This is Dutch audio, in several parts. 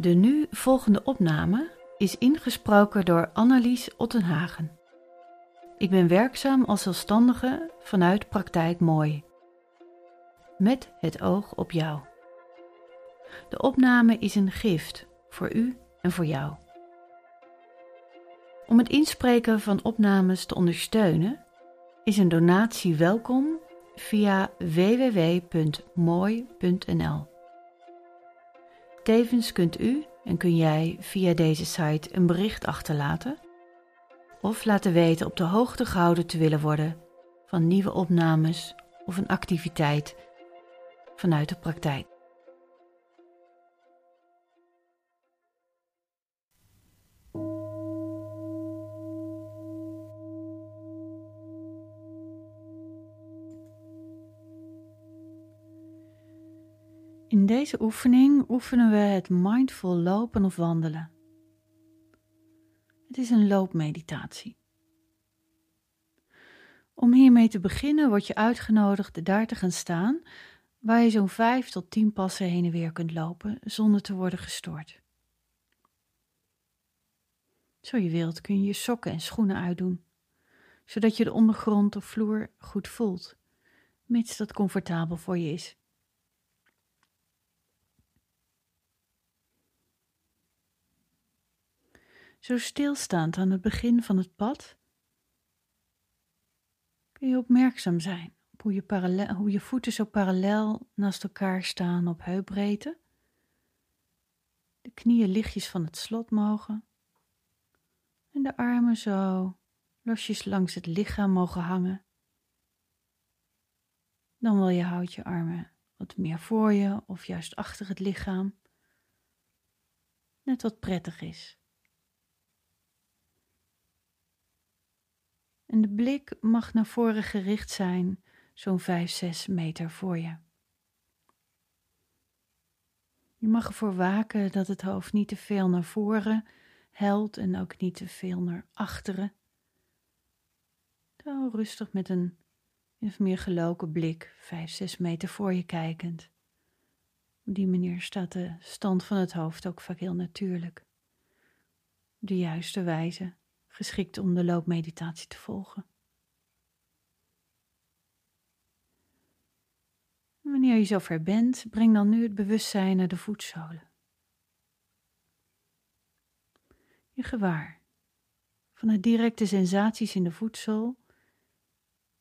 De nu volgende opname is ingesproken door Annelies Ottenhagen. Ik ben werkzaam als zelfstandige vanuit Praktijk Mooi. Met het oog op jou. De opname is een gift voor u en voor jou. Om het inspreken van opnames te ondersteunen, is een donatie welkom via www.mooi.nl. Tevens kunt u en kun jij via deze site een bericht achterlaten of laten weten op de hoogte gehouden te willen worden van nieuwe opnames of een activiteit vanuit de praktijk. Deze oefening oefenen we het mindful lopen of wandelen. Het is een loopmeditatie. Om hiermee te beginnen word je uitgenodigd daar te gaan staan waar je zo'n 5 tot 10 passen heen en weer kunt lopen zonder te worden gestoord. Zo je wilt kun je je sokken en schoenen uitdoen, zodat je de ondergrond of vloer goed voelt, mits dat comfortabel voor je is. Zo stilstaand aan het begin van het pad kun je opmerkzaam zijn op hoe je, parallel, hoe je voeten zo parallel naast elkaar staan op heupbreedte. De knieën lichtjes van het slot mogen en de armen zo losjes langs het lichaam mogen hangen. Dan wil je houd je armen wat meer voor je of juist achter het lichaam. Net wat prettig is. En de blik mag naar voren gericht zijn, zo'n 5, 6 meter voor je. Je mag ervoor waken dat het hoofd niet te veel naar voren helt en ook niet te veel naar achteren. Hou rustig met een of meer geloken blik, 5, 6 meter voor je kijkend. Op die manier staat de stand van het hoofd ook vaak heel natuurlijk. De juiste wijze geschikt om de loopmeditatie te volgen. Wanneer je zover bent, breng dan nu het bewustzijn naar de voetzolen. Je gewaar van de directe sensaties in de voetzool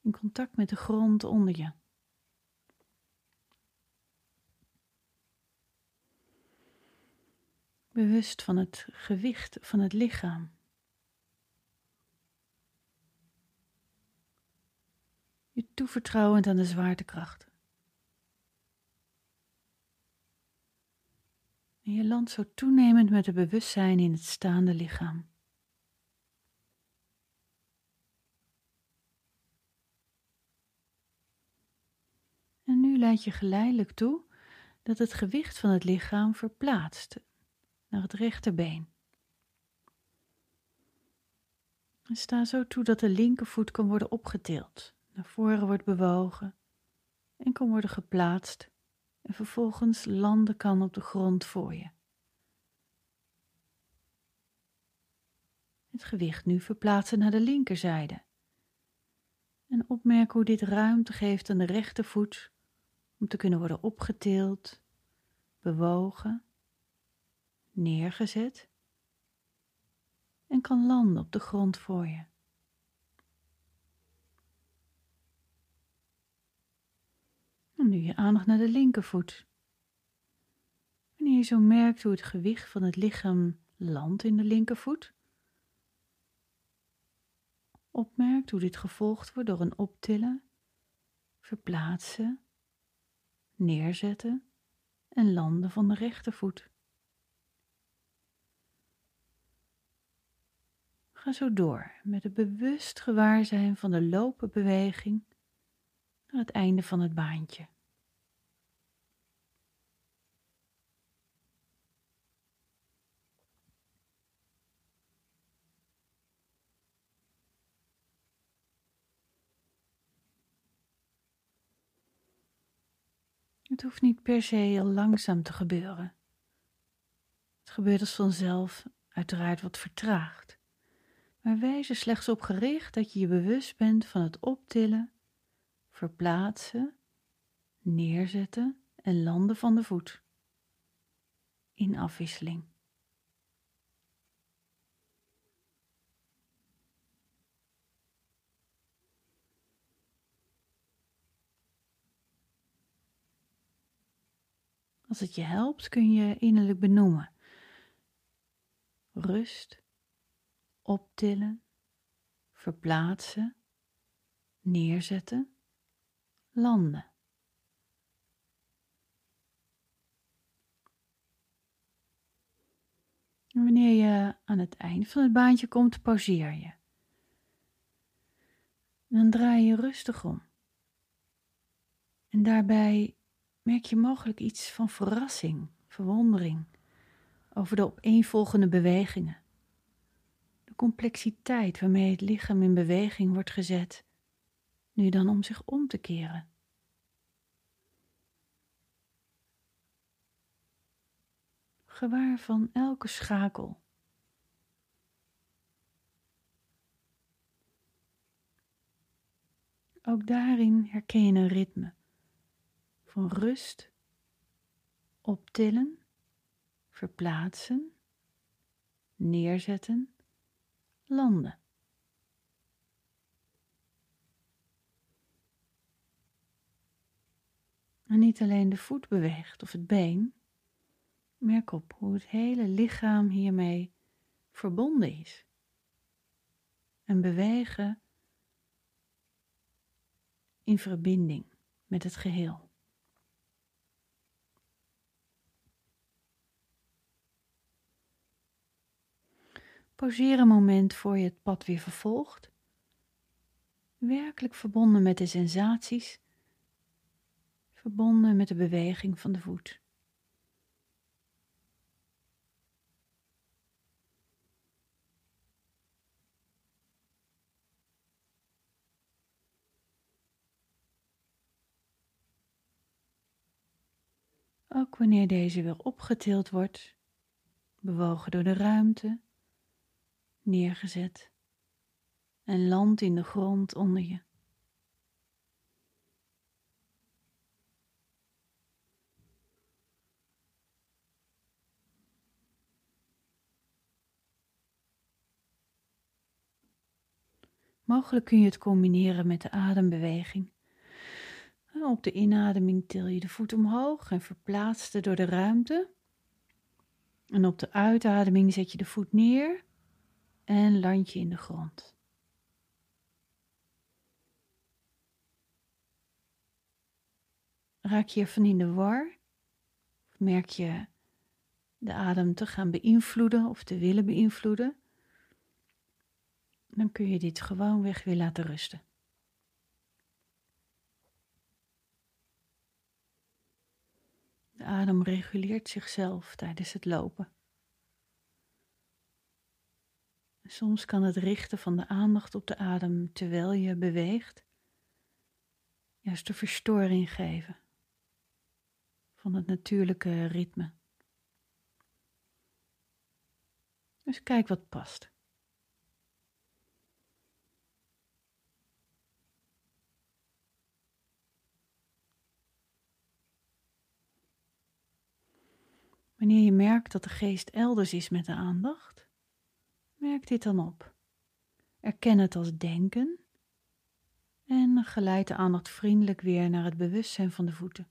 in contact met de grond onder je. Bewust van het gewicht van het lichaam. Je toevertrouwend aan de zwaartekracht. En je landt zo toenemend met het bewustzijn in het staande lichaam. En nu laat je geleidelijk toe dat het gewicht van het lichaam verplaatst naar het rechterbeen. En sta zo toe dat de linkervoet kan worden opgetild naar voren wordt bewogen en kan worden geplaatst en vervolgens landen kan op de grond voor je. Het gewicht nu verplaatsen naar de linkerzijde en opmerken hoe dit ruimte geeft aan de rechtervoet om te kunnen worden opgetild, bewogen, neergezet en kan landen op de grond voor je. Nu je aandacht naar de linkervoet. Wanneer je zo merkt hoe het gewicht van het lichaam landt in de linkervoet, opmerkt hoe dit gevolgd wordt door een optillen, verplaatsen, neerzetten en landen van de rechtervoet. Ga zo door met het bewust gewaarzijn van de lopenbeweging naar het einde van het baantje. Hoeft niet per se heel langzaam te gebeuren. Het gebeurt als vanzelf, uiteraard wat vertraagd. Maar wees er slechts op gericht dat je je bewust bent van het optillen, verplaatsen, neerzetten en landen van de voet. In afwisseling. Als het je helpt, kun je innerlijk benoemen. Rust, optillen, verplaatsen, neerzetten, landen. En wanneer je aan het eind van het baantje komt, pauzeer je. Dan draai je rustig om. En daarbij merk je mogelijk iets van verrassing, verwondering over de opeenvolgende bewegingen. De complexiteit waarmee het lichaam in beweging wordt gezet, nu dan om zich om te keren. Gewaar van elke schakel. Ook daarin herken je een ritme rust, optillen, verplaatsen, neerzetten, landen. En niet alleen de voet beweegt of het been, merk op hoe het hele lichaam hiermee verbonden is. En bewegen in verbinding met het geheel. Pauzeer een moment voor je het pad weer vervolgt. Werkelijk verbonden met de sensaties, verbonden met de beweging van de voet. Ook wanneer deze weer opgetild wordt, bewogen door de ruimte, neergezet en land in de grond onder je. Mogelijk kun je het combineren met de adembeweging. Op de inademing til je de voet omhoog en verplaatst door de ruimte. En op de uitademing zet je de voet neer en land je in de grond. Raak je ervan in de war? Merk je de adem te gaan beïnvloeden of te willen beïnvloeden? Dan kun je dit gewoon weg weer laten rusten. De adem reguleert zichzelf tijdens het lopen. Soms kan het richten van de aandacht op de adem terwijl je beweegt, juist de verstoring geven van het natuurlijke ritme. Dus kijk wat past. Wanneer je merkt dat de geest elders is met de aandacht, Merk dit dan op. Erken het als denken en geleid de aandacht vriendelijk weer naar het bewustzijn van de voeten.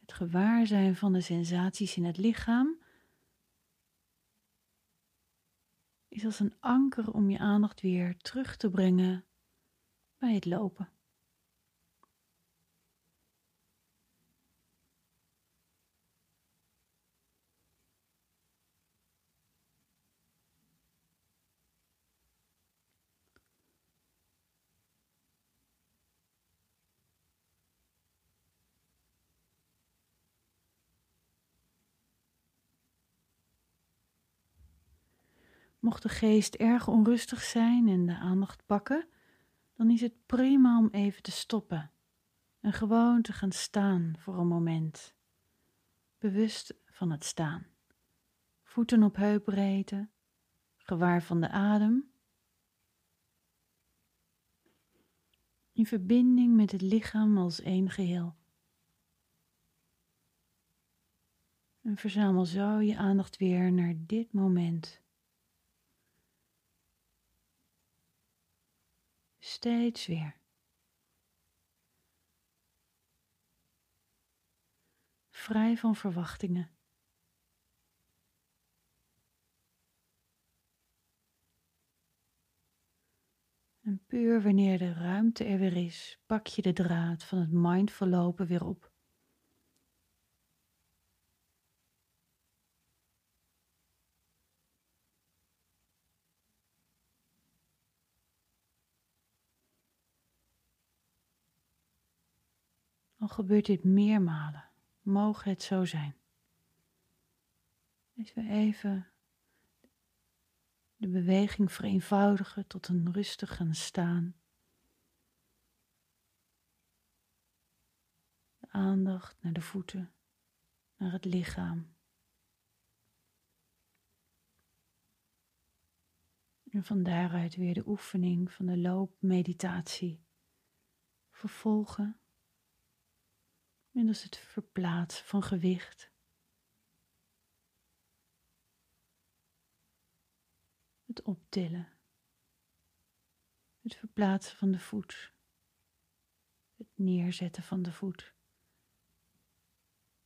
Het gewaarzijn van de sensaties in het lichaam is als een anker om je aandacht weer terug te brengen bij het lopen. Mocht de geest erg onrustig zijn en de aandacht pakken, dan is het prima om even te stoppen En gewoon te gaan staan voor een moment. Bewust van het staan. Voeten op heupbreedte, gewaar van de adem. In verbinding met het lichaam als één geheel. En verzamel zo je aandacht weer naar dit moment. Steeds weer. Vrij van verwachtingen. En puur wanneer de ruimte er weer is, pak je de draad van het mindful lopen weer op. gebeurt dit meermalen, mogen het zo zijn. Dat we even de beweging vereenvoudigen tot een rustig gaan staan. De aandacht naar de voeten, naar het lichaam. En van daaruit weer de oefening van de loopmeditatie vervolgen middels het verplaatsen van gewicht. Het optillen. Het verplaatsen van de voet. Het neerzetten van de voet.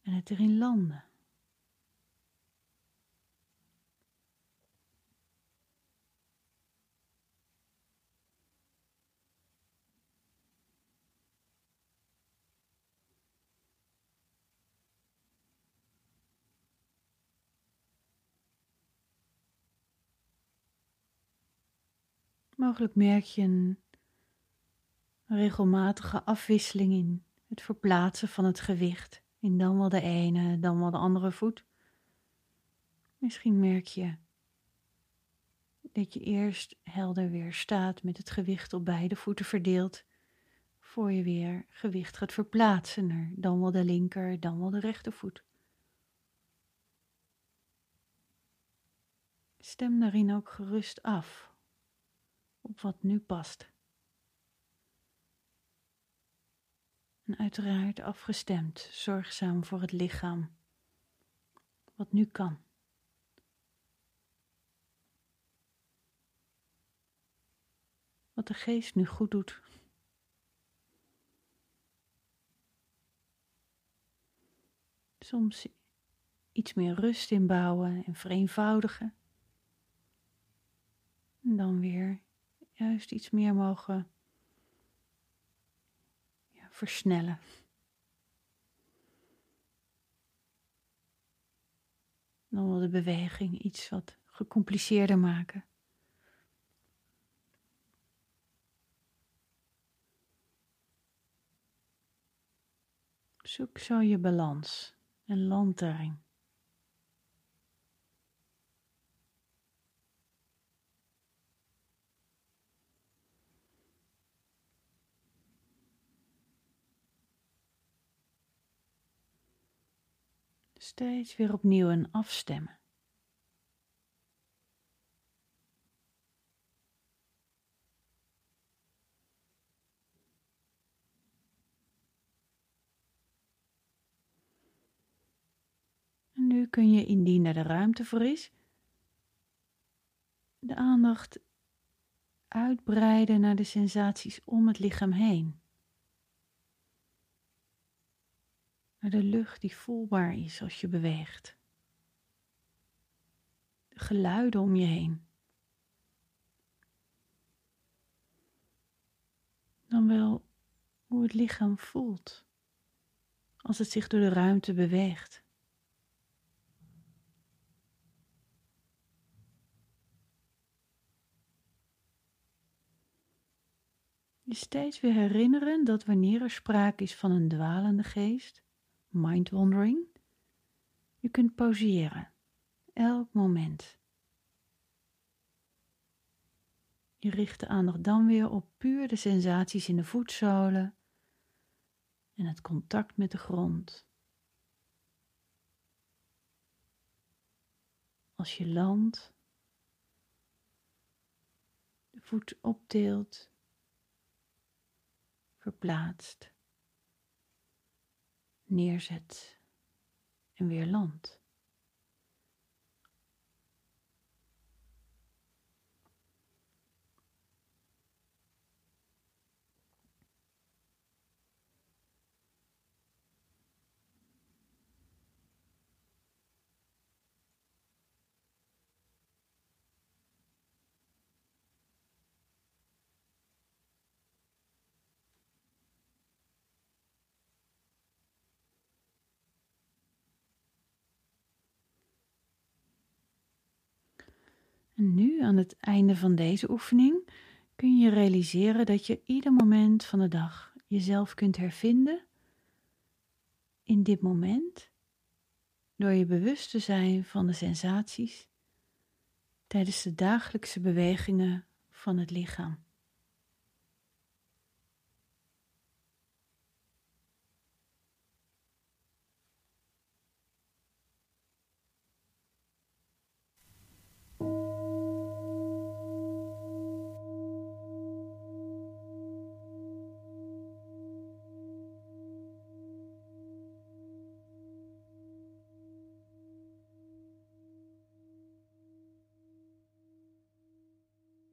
En het erin landen. Mogelijk merk je een regelmatige afwisseling in het verplaatsen van het gewicht in dan wel de ene, dan wel de andere voet. Misschien merk je dat je eerst helder weer staat met het gewicht op beide voeten verdeeld, voor je weer gewicht gaat verplaatsen naar dan wel de linker, dan wel de rechtervoet. Stem daarin ook gerust af op wat nu past. En uiteraard afgestemd, zorgzaam voor het lichaam, wat nu kan. Wat de geest nu goed doet. Soms iets meer rust inbouwen en vereenvoudigen. En dan weer juist iets meer mogen ja, versnellen. Dan wil de beweging iets wat gecompliceerder maken. Zoek zo je balans en land steeds weer opnieuw een afstemmen. En nu kun je, indien er de ruimte voor is, de aandacht uitbreiden naar de sensaties om het lichaam heen. Naar de lucht die voelbaar is als je beweegt. De geluiden om je heen. Dan wel hoe het lichaam voelt als het zich door de ruimte beweegt. Je steeds weer herinneren dat wanneer er sprake is van een dwalende geest, mind wandering. Je kunt pauzeren, elk moment. Je richt de aandacht dan weer op puur de sensaties in de voetzolen, en het contact met de grond. Als je landt, de voet optilt, verplaatst, neerzet en weer landt. Nu, aan het einde van deze oefening, kun je realiseren dat je ieder moment van de dag jezelf kunt hervinden in dit moment, door je bewust te zijn van de sensaties tijdens de dagelijkse bewegingen van het lichaam.